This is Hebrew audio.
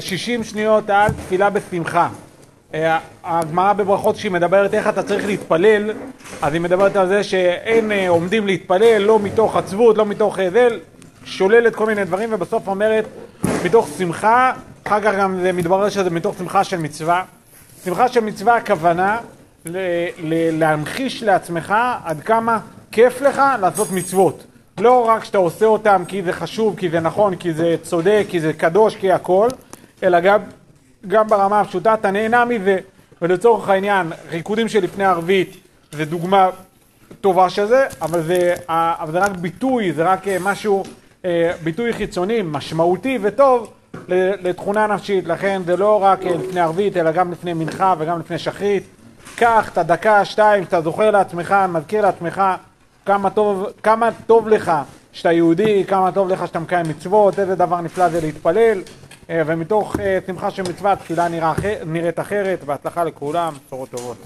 60 שניות על תפילה בשמחה. הגמרא בברכות שהיא מדברת איך אתה צריך להתפלל, אז היא מדברת על זה שאין עומדים להתפלל, לא מתוך עצבות, לא מתוך זה, שוללת כל מיני דברים ובסוף אומרת מתוך שמחה, אחר כך גם זה מתברר שזה מתוך שמחה של מצווה. שמחה של מצווה הכוונה להמחיש לעצמך עד כמה כיף לך לעשות מצוות. לא רק שאתה עושה אותם כי זה חשוב, כי זה נכון, כי זה צודק, כי זה קדוש, כי הכל, אלא גם, גם ברמה הפשוטה אתה נהנה מזה. ולצורך העניין, ריקודים שלפני ערבית זה דוגמה טובה של זה, אבל זה, אבל זה רק ביטוי, זה רק משהו, ביטוי חיצוני, משמעותי וטוב לתכונה נפשית. לכן זה לא רק לפני ערבית, אלא גם לפני מנחה וגם לפני שחרית. קח את הדקה, שתיים, שאתה זוכר לעצמך, מזכיר לעצמך כמה טוב, כמה טוב לך שאתה יהודי, כמה טוב לך שאתה מקיים מצוות, איזה דבר נפלא זה להתפלל, ומתוך שמחה של מצווה תפילה נראית אחרת, בהצלחה לכולם, בשורות טובות.